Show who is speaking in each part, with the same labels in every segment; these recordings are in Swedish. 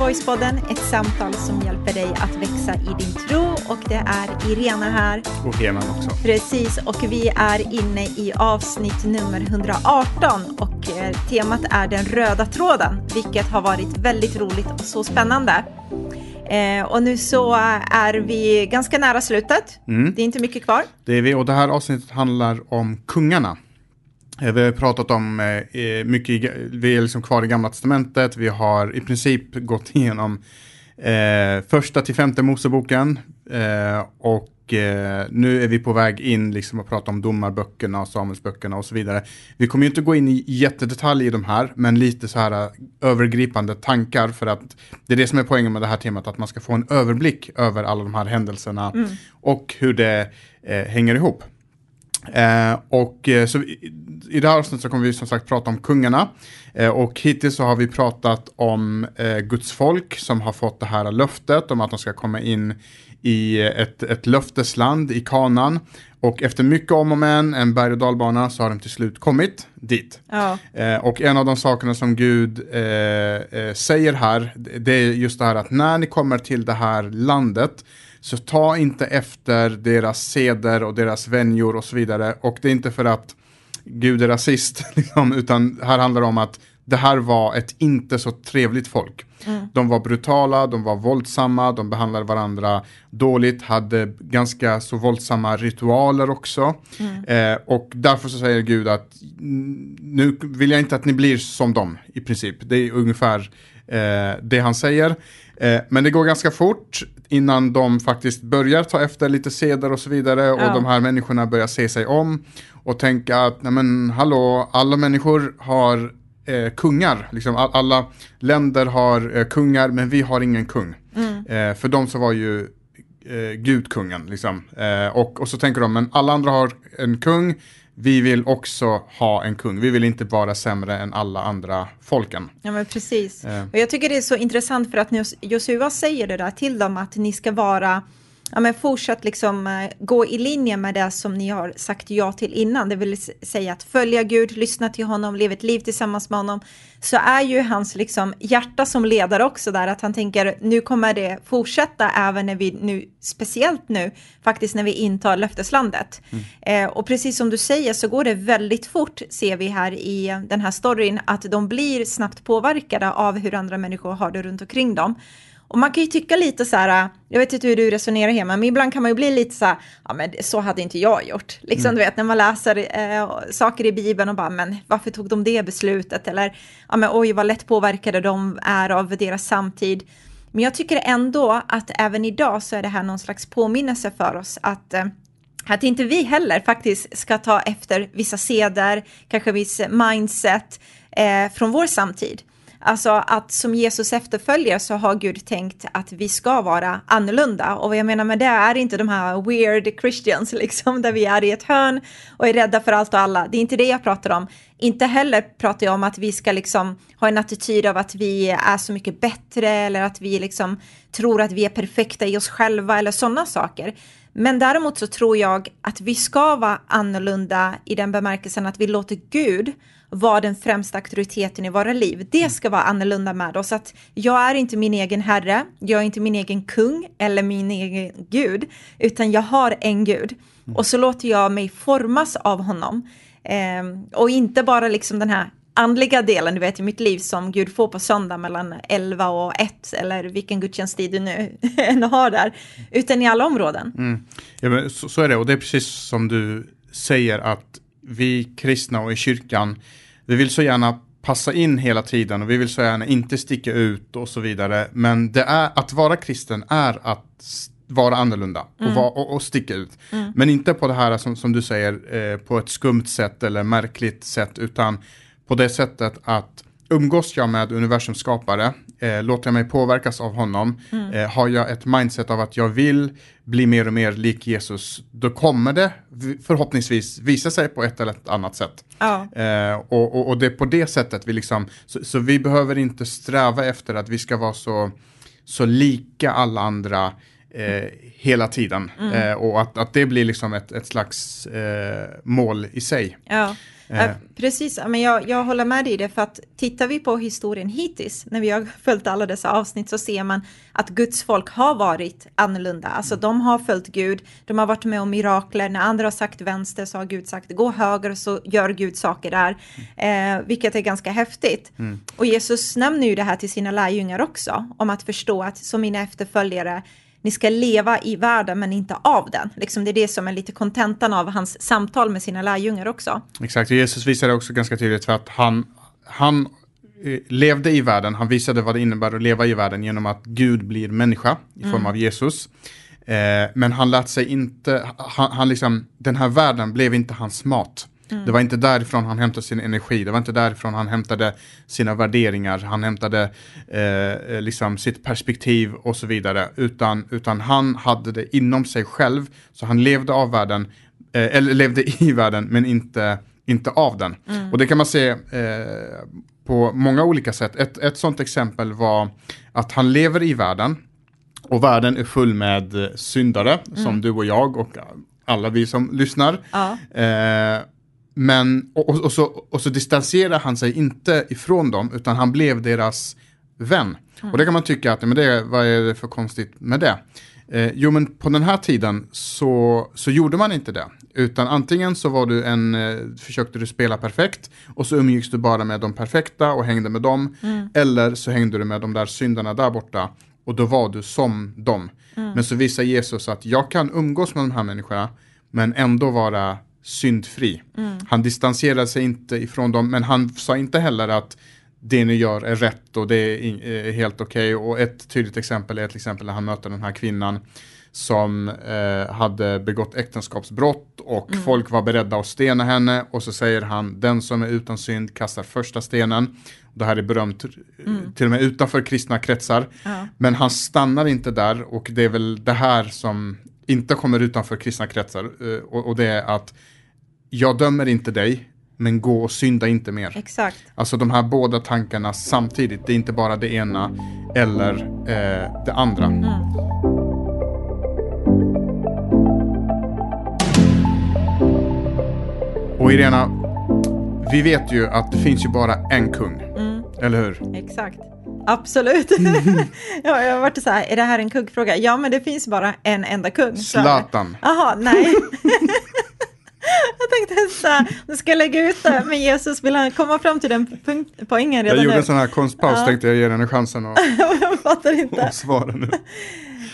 Speaker 1: Voicepodden, ett samtal som hjälper dig att växa i din tro och det är Irena här.
Speaker 2: Och Heman också.
Speaker 1: Precis, och vi är inne i avsnitt nummer 118 och eh, temat är den röda tråden, vilket har varit väldigt roligt och så spännande. Eh, och nu så är vi ganska nära slutet.
Speaker 2: Mm.
Speaker 1: Det är inte mycket kvar.
Speaker 2: Det är vi och det här avsnittet handlar om kungarna. Eh, Vi har pratat om eh, mycket, vi är liksom kvar i gamla testamentet, vi har i princip gått igenom eh, första till femte Moseboken eh, och eh, nu är vi på väg in liksom att prata om domarböckerna och Samuelsböckerna och så vidare. Vi kommer ju inte gå in i jättedetalj i de här, men lite så här eh, övergripande tankar för att det är det som är poängen med det här temat, att man ska få en överblick över alla de här händelserna och hur det hänger ihop. Eh, och eh, så i, i det här avsnittet så kommer vi som sagt prata om kungarna. Eh, och hittills så har vi pratat om eh, Guds folk som har fått det här löftet om att de ska komma in i ett, ett löftesland i kanan. Och efter mycket om och men, en berg och dalbana, så har de till slut kommit dit.
Speaker 1: Ja.
Speaker 2: Eh, och en av de sakerna som Gud eh, eh, säger här, det är just det här att när ni kommer till det här landet, så ta inte efter deras seder och deras vänjor och så vidare. Och det är inte för att Gud är rasist, liksom, utan här handlar det om att det här var ett inte så trevligt folk. De var brutala, de var våldsamma, de behandlade varandra dåligt, hade ganska så våldsamma ritualer också. Eh, och därför så säger Gud att "Mm, nu vill jag inte att ni blir som dem i princip. Det är ungefär eh, det han säger. Eh, men det går ganska fort innan de faktiskt börjar ta efter lite seder och så vidare. Och
Speaker 1: Ja.
Speaker 2: de här människorna börjar se sig om och tänka att, nej men hallå, alla människor har eh, kungar. Liksom, all, alla länder har eh, kungar, men vi har ingen kung. Eh, för dem så var ju eh, Gud kungen. Liksom. Eh, och, och så tänker de, men alla andra har en kung, vi vill också ha en kung. Vi vill inte vara sämre än alla andra folken.
Speaker 1: Ja, men precis.
Speaker 2: Eh.
Speaker 1: Och jag tycker det är så intressant för att Jos- Josua säger det där till dem att ni ska vara Ja, men fortsatt liksom eh, gå i linje med det som ni har sagt ja till innan, det vill säga att följa Gud, lyssna till honom, leva ett liv tillsammans med honom, så är ju hans liksom hjärta som ledare också där, att han tänker nu kommer det fortsätta även när vi nu, speciellt nu, faktiskt när vi intar löfteslandet. Eh, och precis som du säger så går det väldigt fort, ser vi här i den här storyn, att de blir snabbt påverkade av hur andra människor har det runt omkring dem. Och man kan ju tycka lite så här, jag vet inte hur du resonerar hemma, men ibland kan man ju bli lite så här, ja men så hade inte jag gjort. Liksom du vet när man läser eh, saker i Bibeln och bara, men varför tog de det beslutet? Eller, ja men oj vad lätt påverkade de är av deras samtid. Men jag tycker ändå att även idag så är det här någon slags påminnelse för oss att eh, att inte vi heller faktiskt ska ta efter vissa seder, kanske viss mindset eh, från vår samtid. Alltså att som Jesus efterföljer så har Gud tänkt att vi ska vara annorlunda. Och vad jag menar med det är inte de här weird Christians liksom, där vi är i ett hörn och är rädda för allt och alla. Det är inte det jag pratar om. Inte heller pratar jag om att vi ska liksom ha en attityd av att vi är så mycket bättre eller att vi liksom tror att vi är perfekta i oss själva eller sådana saker. Men däremot så tror jag att vi ska vara annorlunda i den bemärkelsen att vi låter Gud vara den främsta auktoriteten i våra liv. Det ska vara annorlunda med oss. Att jag är inte min egen herre, jag är inte min egen kung eller min egen gud, utan jag har en gud. Och så låter jag mig formas av honom. Ehm, och inte bara liksom den här andliga delen du vet i mitt liv som Gud får på söndag mellan 11 och 1 eller vilken gudstjänsttid du nu än har där, utan i alla områden.
Speaker 2: Mm. Ja, men så, så är det, och det är precis som du säger att vi kristna och i kyrkan, vi vill så gärna passa in hela tiden och vi vill så gärna inte sticka ut och så vidare. Men det är, att vara kristen är att vara annorlunda och, vara, och, och sticka ut. Men inte på det här som, som du säger, eh, på ett skumt sätt eller märkligt sätt, utan på det sättet att umgås jag med universums skapare, eh, låter jag mig påverkas av honom, eh, har jag ett mindset av att jag vill bli mer och mer lik Jesus, då kommer det förhoppningsvis visa sig på ett eller ett annat sätt.
Speaker 1: Ja.
Speaker 2: Eh, och, och, och det är på det sättet vi liksom, så, så vi behöver inte sträva efter att vi ska vara så, så lika alla andra eh, hela tiden.
Speaker 1: Mm.
Speaker 2: Eh, och att, att det blir liksom ett, ett slags eh, mål i sig.
Speaker 1: Ja,
Speaker 2: Eh.
Speaker 1: eh, precis. Men jag, jag håller med dig i det, för att tittar vi på historien hittills, när vi har följt alla dessa avsnitt, så ser man att Guds folk har varit annorlunda. Alltså de har följt Gud, de har varit med om mirakler, när andra har sagt vänster så har Gud sagt gå höger så gör Gud saker där, eh, vilket är ganska häftigt. Och Jesus nämner ju det här till sina lärjungar också, om att förstå att som mina efterföljare ni ska leva i världen men inte av den. Liksom det är det som är lite kontentan av hans samtal med sina lärjungar också.
Speaker 2: Exakt, och Jesus visade också ganska tydligt för att han, han eh, levde i världen, han visade vad det innebär att leva i världen genom att Gud blir människa i form av Jesus. Eh, men han lät sig inte, han, han liksom, den här världen blev inte hans mat. Det var inte därifrån han hämtade sin energi, det var inte därifrån han hämtade sina värderingar, han hämtade eh, eh, liksom sitt perspektiv och så vidare. Utan, utan han hade det inom sig själv, så han levde av världen, eh, eller levde i världen men inte, inte av den. Och det kan man se eh, på många olika sätt. Ett, ett sånt exempel var att han lever i världen och världen är full med eh, syndare som du och jag och alla vi som lyssnar.
Speaker 1: Ja.
Speaker 2: Eh, men, och, och, så, och så distanserar han sig inte ifrån dem, utan han blev deras vän. Och det kan man tycka att, men det, vad är det för konstigt med det? Eh, jo, men på den här tiden så, så gjorde man inte det. Utan antingen så var du en, eh, försökte du spela perfekt och så umgicks du bara med de perfekta och hängde med dem. Eller så hängde du med de där syndarna där borta och då var du som dem. Men så visar Jesus att jag kan umgås med de här människorna men ändå vara syndfri. Han distanserade sig inte ifrån dem, men han sa inte heller att det ni gör är rätt och det är är helt okej. Och ett tydligt exempel är till exempel när han möter den här kvinnan som eh, hade begått äktenskapsbrott och folk var beredda att stena henne och så säger han den som är utan synd kastar första stenen. Det här är berömt eh, till och med utanför kristna kretsar.
Speaker 1: Ja.
Speaker 2: Men han stannar inte där och det är väl det här som inte kommer utanför kristna kretsar eh, och, och det är att jag dömer inte dig men gå och synda inte mer.
Speaker 1: Exakt.
Speaker 2: Alltså de här båda tankarna samtidigt, det är inte bara det ena eller eh, det andra. Och Irena, vi vet ju att det finns ju bara en kung, eller hur?
Speaker 1: Exakt. Absolut. ja, jag har varit så här, är det här en kuggfråga? Ja, men det finns bara en enda kung.
Speaker 2: Zlatan.
Speaker 1: Jaha, nej. jag tänkte så här, nu ska jag lägga ut det, men Jesus vill han komma fram till den punkt, poängen
Speaker 2: Jag
Speaker 1: redan
Speaker 2: gjorde
Speaker 1: nu?
Speaker 2: en sån här konstpaus,
Speaker 1: Ja.
Speaker 2: tänkte jag ge henne chansen att,
Speaker 1: jag fattar inte.
Speaker 2: att svara nu.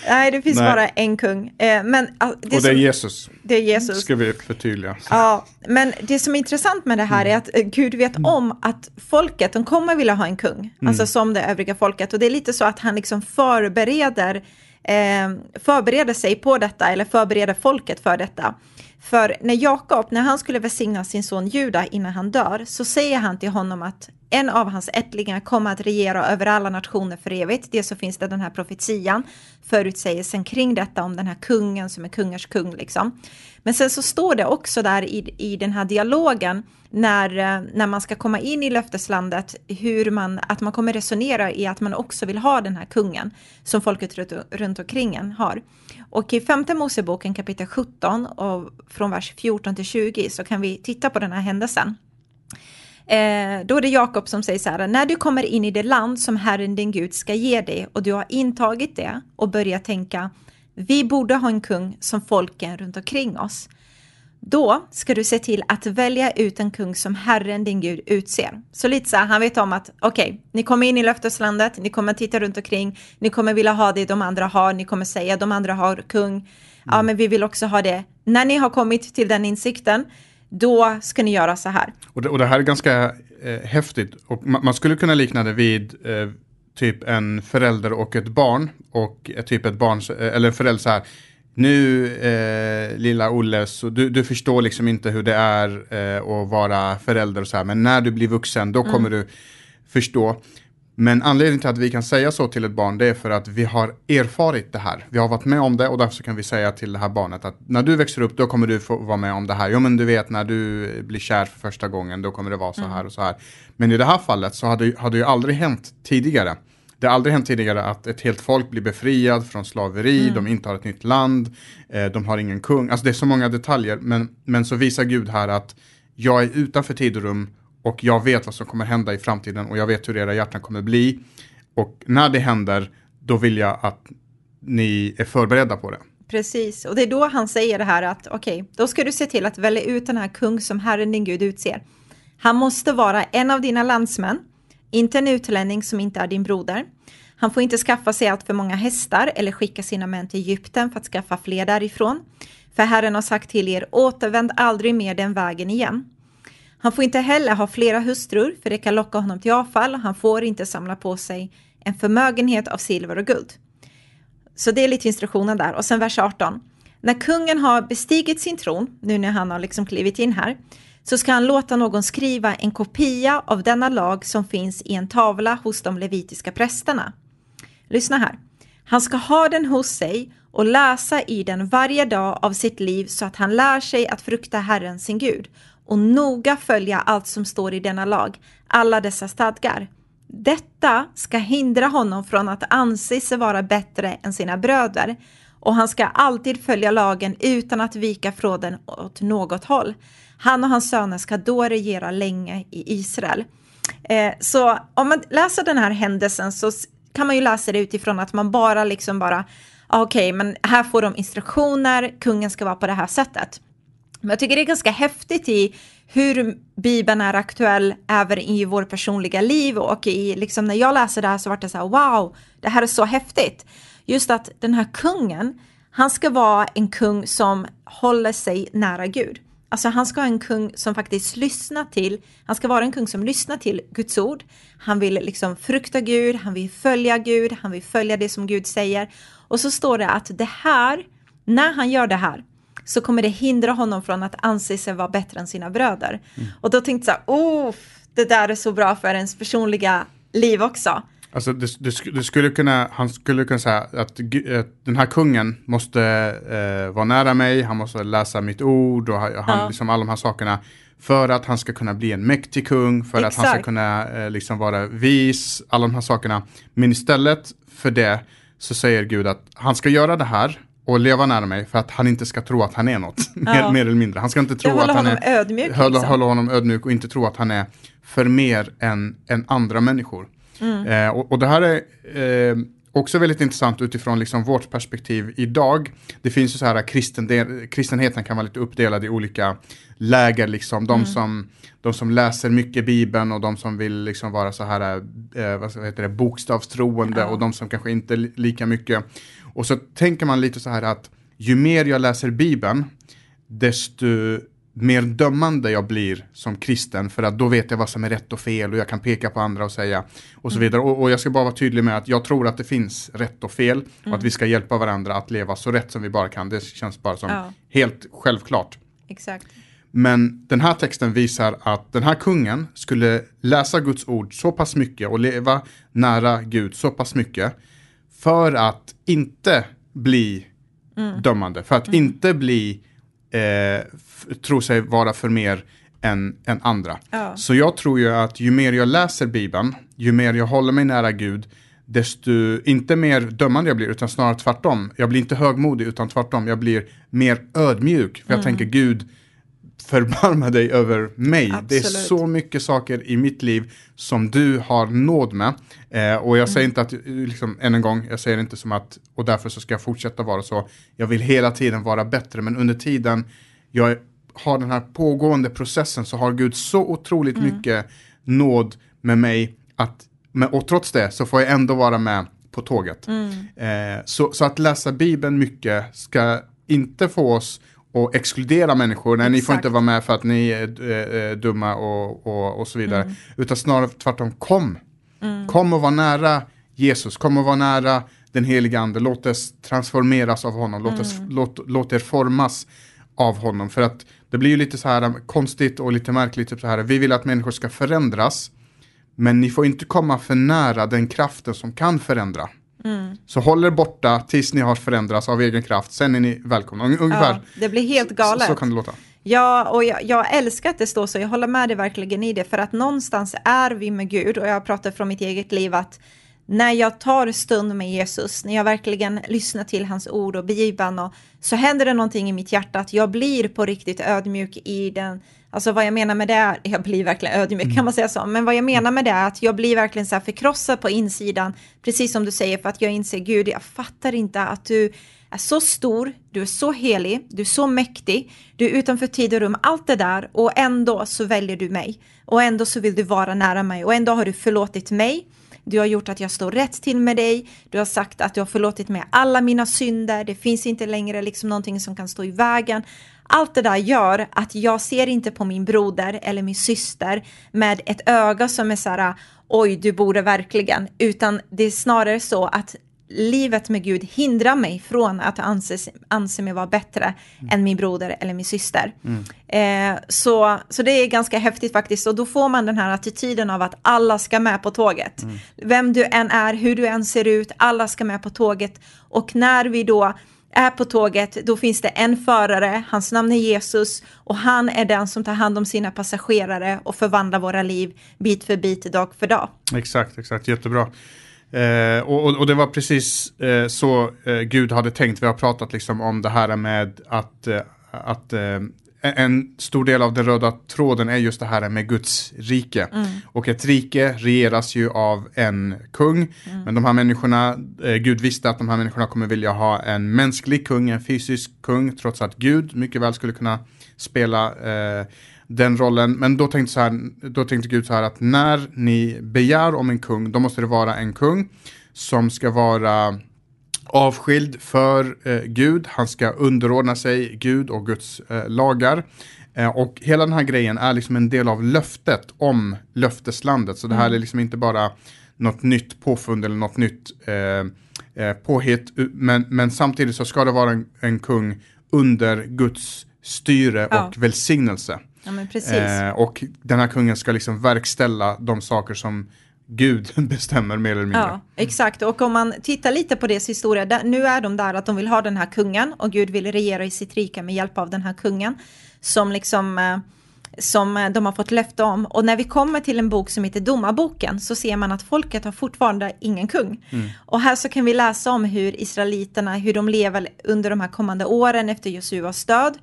Speaker 1: Nej, det finns
Speaker 2: Nej.
Speaker 1: bara en kung. Eh, men ah, det,
Speaker 2: Och det är Jesus,
Speaker 1: det är Jesus.
Speaker 2: ska vi förtydliga.
Speaker 1: Ja, men det som är intressant med det här är att eh, Gud vet om att folket, de kommer vilja ha en kung, alltså som det övriga folket. Och det är lite så att han liksom förbereder, eh, förbereder sig på detta, eller förbereder folket för detta. För när Jakob, när han skulle välsigna sin son Juda innan han dör, så säger han till honom att en av hans ättlingar kommer att regera över alla nationer för evigt. Det så finns det den här profetian, förutsägelsen kring detta om den här kungen som är kungars kung liksom. Men sen så står det också där i, i den här dialogen när, eh, när man ska komma in i löfteslandet, hur man, att man kommer resonera i att man också vill ha den här kungen som folket runt, runt omkring en har. Och i femte Moseboken kapitel 17 och från vers 14 till 20 så kan vi titta på den här händelsen. Eh, då är det Jakob som säger så här, när du kommer in i det land som Herren din Gud ska ge dig och du har intagit det och börjar tänka, vi borde ha en kung som folken runt omkring oss. Då ska du se till att välja ut en kung som Herren din Gud utser. Så lite så här, han vet om att okej, ni kommer in i löfteslandet, ni kommer titta runt omkring, ni kommer vilja ha det de andra har, ni kommer säga de andra har kung, ja men vi vill också ha det. När ni har kommit till den insikten, då ska ni göra så här.
Speaker 2: Och det, och det här är ganska eh, häftigt. Och man, man skulle kunna likna det vid eh, typ en förälder och ett barn. Och eh, typ ett barn, eh, eller en förälder så här. Nu eh, lilla Olle, så du, du förstår liksom inte hur det är eh, att vara förälder och så här. Men när du blir vuxen då kommer du förstå. Men anledningen till att vi kan säga så till ett barn det är för att vi har erfarit det här. Vi har varit med om det och därför så kan vi säga till det här barnet att när du växer upp då kommer du få vara med om det här. Jo men du vet när du blir kär för första gången då kommer det vara så här och så här. Men i det här fallet så hade, hade ju aldrig hänt tidigare. Det har aldrig hänt tidigare att ett helt folk blir befriad från slaveri,
Speaker 1: Mm.
Speaker 2: de intar ett nytt land, eh, de har ingen kung. Alltså det är så många detaljer, men, men så visar Gud här att jag är utanför tid och rum och jag vet vad som kommer hända i framtiden och jag vet hur era hjärtan kommer bli. Och när det händer, då vill jag att ni är förberedda på det.
Speaker 1: Precis, och det är då han säger det här att okej, då ska du se till att välja ut den här kung som Herren din Gud utser. Han måste vara en av dina landsmän, inte en utlänning som inte är din broder. Han får inte skaffa sig allt för många hästar eller skicka sina män till Egypten för att skaffa fler därifrån. För Herren har sagt till er, återvänd aldrig mer den vägen igen. Han får inte heller ha flera hustrur, för det kan locka honom till avfall. Han får inte samla på sig en förmögenhet av silver och guld. Så det är lite instruktionen där. Och sen vers 18. När kungen har bestigit sin tron, nu när han har liksom klivit in här, så ska han låta någon skriva en kopia av denna lag som finns i en tavla hos de levitiska prästerna. Lyssna här. Han ska ha den hos sig och läsa i den varje dag av sitt liv så att han lär sig att frukta Herren sin Gud och noga följa allt som står i denna lag, alla dessa stadgar. Detta ska hindra honom från att anse sig vara bättre än sina bröder och han ska alltid följa lagen utan att vika från den åt något håll. Han och hans söner ska då regera länge i Israel. Eh, så om man läser den här händelsen så kan man ju läsa det utifrån att man bara liksom bara, okej, okej, men här får de instruktioner, kungen ska vara på det här sättet. Men jag tycker det är ganska häftigt i hur Bibeln är aktuell även i vår personliga liv och i, liksom när jag läser det här så var det så här, wow, det här är så häftigt. Just att den här kungen, han ska vara en kung som håller sig nära Gud. Alltså han ska ha en kung som faktiskt lyssnar till, han ska vara en kung som lyssnar till Guds ord. Han vill liksom frukta Gud, han vill följa Gud, han vill följa det som Gud säger. Och så står det att det här, när han gör det här, så kommer det hindra honom från att anse sig vara bättre än sina bröder. Och då tänkte jag så här, oh, det där är så bra för ens personliga liv också.
Speaker 2: Alltså det, det, det skulle kunna, han skulle kunna säga att, den här kungen måste eh, vara nära mig, han måste läsa mitt ord och ha- han,
Speaker 1: Ja.
Speaker 2: liksom alla de här sakerna. För att han ska kunna bli en mäktig kung, för att han ska
Speaker 1: Exakt.
Speaker 2: kunna eh, liksom vara vis, alla de här sakerna. Men istället för det så säger Gud att han ska göra det här och leva nära mig för att han inte ska tro att han är något, mer,
Speaker 1: Ja.
Speaker 2: mer eller mindre. Han ska inte tro att han är
Speaker 1: ödmjuk.
Speaker 2: hålla,
Speaker 1: liksom.
Speaker 2: hålla honom ödmjuk och inte tro att han är för mer än, än andra människor.
Speaker 1: Mm.
Speaker 2: Eh, och, och det här är eh, också väldigt intressant utifrån liksom vårt perspektiv idag. Det finns ju så här, kristen, kristenheten kan vara lite uppdelad i olika läger, liksom. De,
Speaker 1: Mm.
Speaker 2: som, de som läser mycket Bibeln och de som vill liksom vara så här, eh, vad heter det, bokstavstroende
Speaker 1: Ja.
Speaker 2: och de som kanske inte li- lika mycket. Och så tänker man lite så här att ju mer jag läser Bibeln, desto mer dömande jag blir som kristen för att då vet jag vad som är rätt och fel och jag kan peka på andra och säga och så vidare. Och, och jag ska bara vara tydlig med att jag tror att det finns rätt och fel och att vi ska hjälpa varandra att leva så rätt som vi bara kan. Det känns bara som
Speaker 1: Ja.
Speaker 2: helt självklart.
Speaker 1: Exakt.
Speaker 2: Men den här texten visar att den här kungen skulle läsa Guds ord så pass mycket och leva nära Gud så pass mycket för att inte bli dömande, för att inte bli eh, tro sig vara för mer än, än andra.
Speaker 1: Ja.
Speaker 2: Så jag tror ju att ju mer jag läser Bibeln, ju mer jag håller mig nära Gud, desto inte mer dömande jag blir, utan snarare tvärtom. Jag blir inte högmodig, utan tvärtom. Jag blir mer ödmjuk, för jag tänker Gud, förbarma dig över mig. Det är
Speaker 1: Absolut.
Speaker 2: så mycket saker i mitt liv som du har nåd med. Eh, och jag säger inte att, liksom, än en gång, jag säger inte som att, och därför så ska jag fortsätta vara så. Jag vill hela tiden vara bättre, men under tiden jag har den här pågående processen så har Gud så otroligt mycket nåd med mig att, och trots det så får jag ändå vara med på tåget. Eh, så, så att läsa Bibeln mycket ska inte få oss att exkludera människor. Nej, ni får
Speaker 1: Exakt.
Speaker 2: inte vara med för att ni är eh, eh, dumma och, och, och så vidare.
Speaker 1: Mm.
Speaker 2: Utan snarare tvärtom, kom. Kom och var nära Jesus, kom och var nära den heliga ande. Låt oss transformeras av honom, låt, oss,
Speaker 1: Mm.
Speaker 2: låt, låt er formas av honom. För att det blir ju lite så här konstigt och lite märkligt. Typ så här, vi vill att människor ska förändras. Men ni får inte komma för nära den kraften som kan förändra.
Speaker 1: Mm.
Speaker 2: Så håll er borta tills ni har förändrats av egen kraft. Sen är ni välkomna. Un- Ungefär
Speaker 1: Ja, det blir helt galet.
Speaker 2: så, så kan det låta.
Speaker 1: Ja, och jag, jag älskar att det står så. Jag håller med dig verkligen i det. För att någonstans är vi med Gud. Och jag pratar från mitt eget liv att när jag tar stund med Jesus, när jag verkligen lyssnar till hans ord och bibeln, och, så händer det någonting i mitt hjärta att jag blir på riktigt ödmjuk i den, alltså vad jag menar med det är, jag blir verkligen ödmjuk mm. kan man säga så, men vad jag menar med det är att jag blir verkligen så här förkrossad på insidan, precis som du säger, för att jag inser, Gud, jag fattar inte att du är så stor, du är så helig, du är så mäktig, du är utanför tid och rum, allt det där och ändå så väljer du mig och ändå så vill du vara nära mig och ändå har du förlåtit mig. Du har gjort att jag står rätt till med dig. Du har sagt att du har förlåtit mig alla mina synder. Det finns inte längre liksom någonting som kan stå i vägen. Allt det där gör att jag ser inte på min broder eller min syster med ett öga som är så här, oj, du borde verkligen, utan det är snarare så att livet med Gud hindrar mig från att anse, anse mig vara bättre mm. än min broder eller min syster. Mm. Eh, så, så det är ganska häftigt faktiskt och då får man den här attityden av att alla ska med på tåget. Mm. Vem du än är, hur du än ser ut, alla ska med på tåget. Och när vi då är på tåget, då finns det en förare, hans namn är Jesus och han är den som tar hand om sina passagerare och förvandlar våra liv bit för bit, dag för dag.
Speaker 2: Exakt, exakt, jättebra. Eh, och, och, det var precis eh, så eh, Gud hade tänkt. Vi har pratat liksom om det här med att, eh, att eh, en stor del av den röda tråden är just det här med Guds rike. Mm. Och ett rike regeras ju av en kung. Mm. Men de här människorna, eh, Gud visste att de här människorna kommer vilja ha en mänsklig kung, en fysisk kung, trots att Gud mycket väl skulle kunna spela den rollen. Men då tänkte, så här, då tänkte Gud så här att när ni begär om en kung, då måste det vara en kung som ska vara avskild för eh, Gud. Han ska underordna sig Gud och Guds eh, lagar. Eh, och hela den här grejen är liksom en del av löftet om löfteslandet. Så det här mm. är liksom inte bara något nytt påfund eller något nytt eh, eh, påhitt. Men, men samtidigt så ska det vara en, en kung under Guds styre ja. och välsignelse.
Speaker 1: Ja. Eh,
Speaker 2: och den här kungen ska liksom verkställa de saker som Gud bestämmer mer eller mindre.
Speaker 1: Ja, exakt. Och om man tittar lite på deras historia, där, nu är de där att de vill ha den här kungen och Gud vill regera i sitt rike med hjälp av den här kungen som liksom eh, som de har fått löfte om. Och när vi kommer till en bok som heter Domarboken så ser man att folket har fortfarande ingen kung. Mm. Och här så kan vi läsa om hur israeliterna, hur de lever under de här kommande åren efter Josuas död.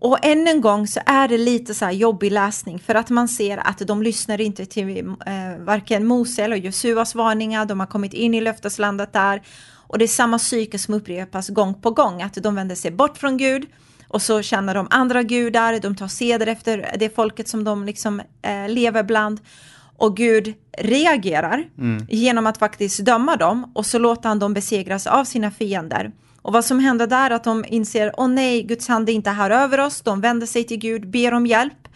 Speaker 1: Och än en gång så är det lite så här jobbig läsning för att man ser att de lyssnar inte till eh, varken Mose eller Josuas varningar, de har kommit in i löfteslandet där och det är samma psyke som upprepas gång på gång, att de vänder sig bort från Gud och så känner de andra gudar, de tar seder efter det folket som de liksom eh, lever bland och Gud reagerar mm. genom att faktiskt döma dem och så låter han dem besegras av sina fiender. Och vad som händer där är att de inser, åh nej, Guds hand är inte här över oss. De vänder sig till Gud, ber om hjälp.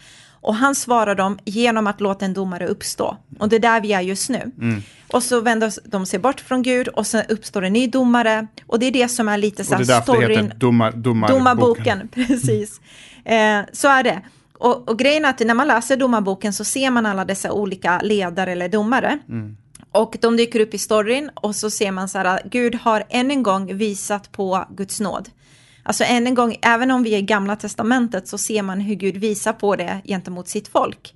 Speaker 1: Och han svarar dem genom att låta en domare uppstå. Och det är där vi är just nu. Mm. Och så vänder de sig bort från Gud och sen uppstår en ny domare. Och det är det som är lite så här storyn. Och det är därför det domar,
Speaker 2: domar,
Speaker 1: domarboken. Precis. Eh, så är det. Och, och grejen är att när man läser domarboken så ser man alla dessa olika ledare eller domare. Mm. Och de dyker upp i storyn och så ser man så här, Gud har än en gång visat på Guds nåd. Alltså än en gång, även om vi är i gamla testamentet så ser man hur Gud visar på det gentemot sitt folk.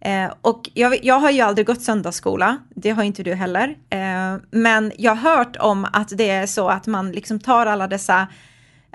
Speaker 1: Eh, och jag, jag, har ju aldrig gått söndagsskola, det har inte du heller. Eh, men jag har hört om att det är så att man liksom tar alla dessa,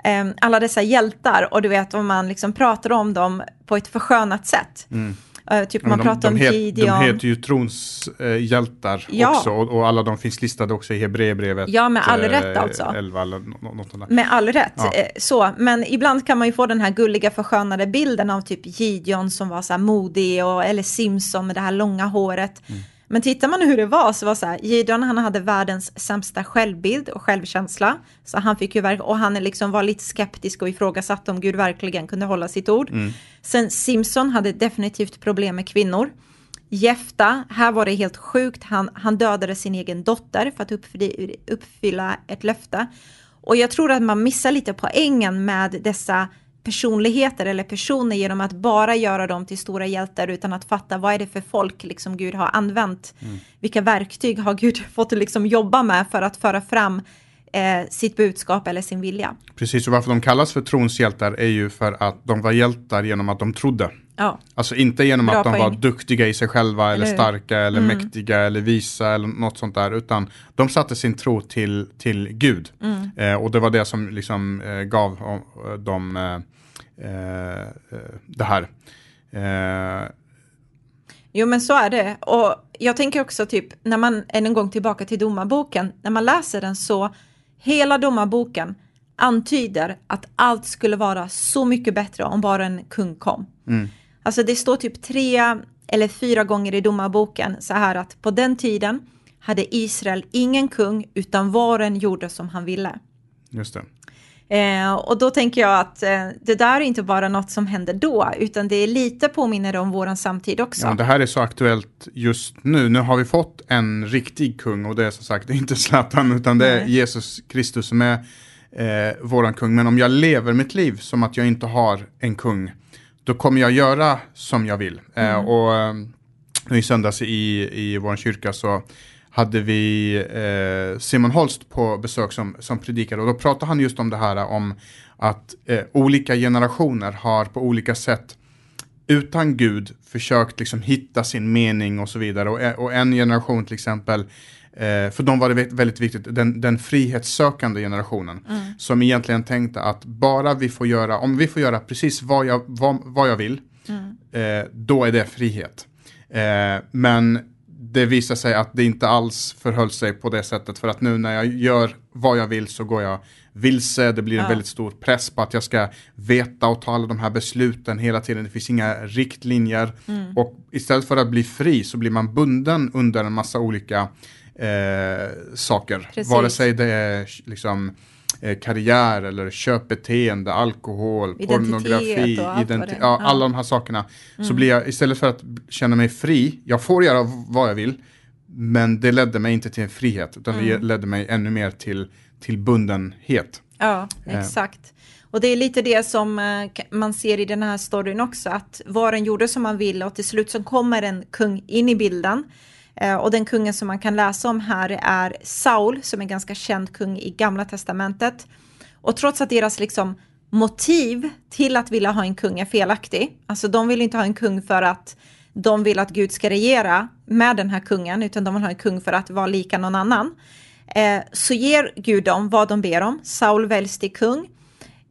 Speaker 1: eh, alla dessa hjältar och du vet om man liksom pratar om dem på ett förskönat sätt. Mm. Uh, typ man de, pratar de om het, Gideon.
Speaker 2: De heter ju tronshjältar uh, ja. också och, och, alla de finns listade också i Hebreerbrevet.
Speaker 1: Ja, med all uh, rätt alltså.
Speaker 2: 11 eller något
Speaker 1: Med all rätt. Ja. Eh, så, men ibland kan man ju få den här gulliga förskönade bilden av typ Gideon som var så här modig och, eller Simpson med det här långa håret. Mm. Men tittar man hur det var så var så här, Gideon han hade världens sämsta självbild och självkänsla. Så han fick ju och han liksom var lite skeptisk och ifrågasatte om Gud verkligen kunde hålla sitt ord. Mm. Sen Simpson hade definitivt problem med kvinnor. Jefta, här var det helt sjukt, han, han dödade sin egen dotter för att uppfylla ett löfte. Och jag tror att man missar lite poängen med dessa personligheter eller personer genom att bara göra dem till stora hjältar utan att fatta vad är det för folk liksom Gud har använt. Mm. Vilka verktyg har Gud fått liksom jobba med för att föra fram eh, sitt budskap eller sin vilja.
Speaker 2: Precis, och varför de kallas för tronshjältar är ju för att de var hjältar genom att de trodde.
Speaker 1: Ja,
Speaker 2: Alltså inte genom
Speaker 1: Bra
Speaker 2: att de var
Speaker 1: poäng.
Speaker 2: duktiga i sig själva eller,
Speaker 1: Eller
Speaker 2: starka eller
Speaker 1: Mm.
Speaker 2: mäktiga eller visa eller något sånt där. Utan de satte sin tro till, till Gud.
Speaker 1: Mm.
Speaker 2: Eh, och det var det som liksom eh, gav eh, dem eh, eh, det här.
Speaker 1: Jo men så är det. Och jag tänker också typ när man än en gång tillbaka till domarboken, när man läser den så hela domarboken antyder att allt skulle vara så mycket bättre om bara en kung kom.
Speaker 2: mm,
Speaker 1: Alltså det står typ tre eller fyra gånger i domarboken så här att på den tiden hade Israel ingen kung utan var och en gjorde som han ville.
Speaker 2: just det.
Speaker 1: Eh, och då tänker jag att eh, det där är inte bara något som händer då, utan det är lite påminner om våran samtid också.
Speaker 2: Ja, det här är så aktuellt just nu. Nu har vi fått en riktig kung och det är som sagt inte Zlatan utan det är
Speaker 1: Nej.
Speaker 2: Jesus Kristus som är eh, våran kung. Men om jag lever mitt liv som att jag inte har en kung, då kommer jag göra som jag vill. Eh, och eh, nu i söndags i, i vår kyrka så hade vi eh, Simon Holst på besök som, som predikade och då pratade han just om det här om att eh, olika generationer har på olika sätt utan Gud försökt liksom hitta sin mening och så vidare. Och, och en generation till exempel, eh, för dem var det vä- väldigt viktigt, den, den frihetssökande generationen. Som egentligen tänkte att bara vi får göra, om vi får göra precis vad jag, vad, vad jag vill, eh, då är det frihet. Eh, men det visar sig att det inte alls förhöll sig på det sättet. För att nu när jag gör vad jag vill så går jag vilse. Det blir en
Speaker 1: Ja.
Speaker 2: väldigt stor press på att jag ska veta och ta alla de här besluten hela tiden. Det finns inga riktlinjer. Och istället för att bli fri så blir man bunden under en massa olika eh, saker.
Speaker 1: Precis.
Speaker 2: Vare sig det är liksom eh, karriär eller köpbeteende, alkohol,
Speaker 1: Identitet
Speaker 2: pornografi,
Speaker 1: och allt vad
Speaker 2: identi-
Speaker 1: det är.
Speaker 2: ja, alla de här sakerna. Så blir jag, istället för att känna mig fri, jag får göra vad jag vill, men det ledde mig inte till en frihet, utan det ledde mig ännu mer till, till bundenhet.
Speaker 1: Ja,
Speaker 2: Eh.
Speaker 1: exakt. Och det är lite det som eh, man ser i den här storyn också, att var en gjorde som man ville och till slut så kommer en kung in i bilden. Eh, och den kungen som man kan läsa om här är Saul, som är ganska känd kung i Gamla Testamentet. Och trots att deras liksom motiv till att vilja ha en kung är felaktig, alltså de vill inte ha en kung för att de vill att Gud ska regera med den här kungen, utan de vill ha en kung för att vara lika någon annan. Eh, så ger Gud dem vad de ber om. Saul väljs till kung.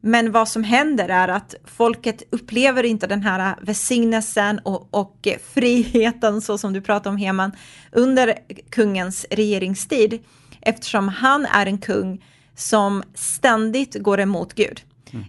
Speaker 1: Men vad som händer är att folket upplever inte den här välsignelsen och, och friheten så som du pratar om Heman under kungens regeringstid eftersom han är en kung som ständigt går emot Gud.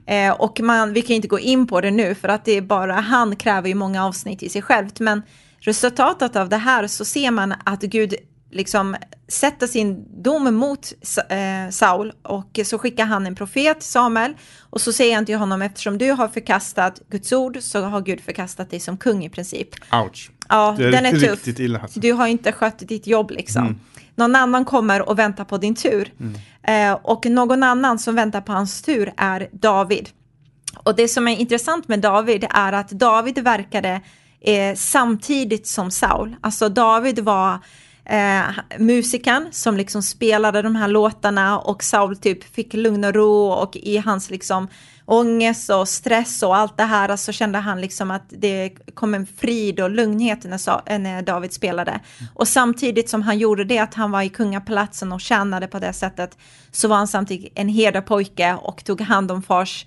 Speaker 1: Eh, och man, vi kan inte gå in på det nu för att det är bara han kräver ju många avsnitt i sig självt men resultatet av det här så ser man att Gud liksom sätter sin dom mot eh, Saul och så skickar han en profet, Samuel, och så säger han till honom eftersom du har förkastat Guds ord så har Gud förkastat dig som kung i princip.
Speaker 2: Ouch.
Speaker 1: Ja,
Speaker 2: är
Speaker 1: den är tuff.
Speaker 2: illa. Alltså.
Speaker 1: Du har inte skött ditt jobb liksom. Någon annan kommer och väntar på din tur. Eh, och någon annan som väntar på hans tur är David. Och det som är intressant med David är att David verkade eh, samtidigt som Saul. Alltså David var eh, musikern som liksom spelade de här låtarna och Saul typ fick lugn och ro och i hans liksom ångest och stress och allt det här så kände han liksom att det kom en frid och lugnhet när, eh, när David spelade. Och samtidigt som han gjorde det, att han var i kungapalatsen och tjänade på det sättet, så var han samtidigt en herdapojke och tog hand om fars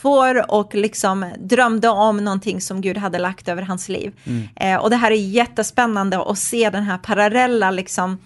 Speaker 1: får och liksom drömde om någonting som Gud hade lagt över hans liv. Eh, och det här är jättespännande att se den här parallella liksom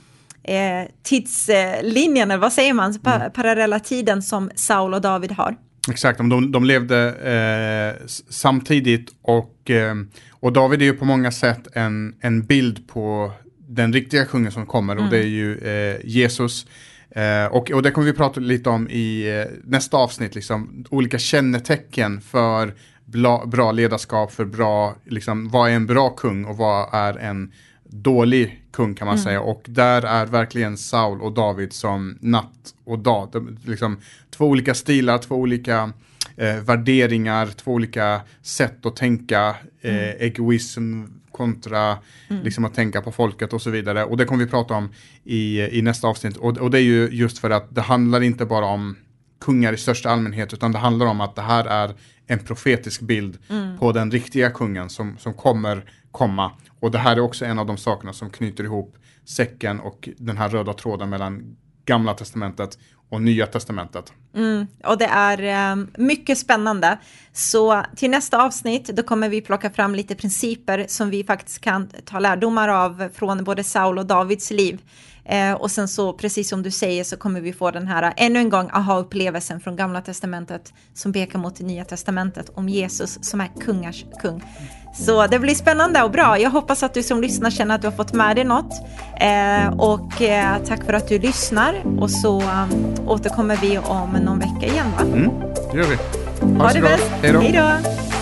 Speaker 1: eh, tidslinjen, eller vad säger man, pa- parallella tiden som Saul och David har.
Speaker 2: Exakt, de, de levde eh, samtidigt och, eh, och David är ju på många sätt en, en bild på den riktiga kungen som kommer och det är ju eh, Jesus. Eh, och, och det kommer vi prata lite om i eh, nästa avsnitt, liksom, olika kännetecken för bla, bra ledarskap, för bra, liksom, vad är en bra kung och vad är en dålig kung kan man säga. Och där är verkligen Saul och David som natt och dag. De, liksom, två olika stilar, två olika eh, värderingar, två olika sätt att tänka, eh, egoism, kontra liksom att tänka på folket och så vidare. Och det kommer vi prata om i, i nästa avsnitt. Och, och det är ju just för att det handlar inte bara om kungar i största allmänhet, utan det handlar om att det här är en profetisk bild på den riktiga kungen som, som kommer komma. Och det här är också en av de sakerna som knyter ihop säcken och den här röda tråden mellan gamla testamentet och nya testamentet. Mm.
Speaker 1: Och det är ehm, mycket spännande. Så till nästa avsnitt då kommer vi plocka fram lite principer som vi faktiskt kan ta lärdomar av från både Saul och Davids liv. Eh, och sen så, precis som du säger, så kommer vi få den här ännu en gång aha-upplevelsen från Gamla Testamentet som pekar mot det Nya Testamentet om Jesus som är kungars kung. Så det blir spännande och bra. Jag hoppas att du som lyssnar känner att du har fått med dig något. Eh, och eh, tack för att du lyssnar. Och så um, återkommer vi om någon vecka igen va?
Speaker 2: Mm, det gör vi.
Speaker 1: Ha det
Speaker 2: så bra.
Speaker 1: bäst. Hej då.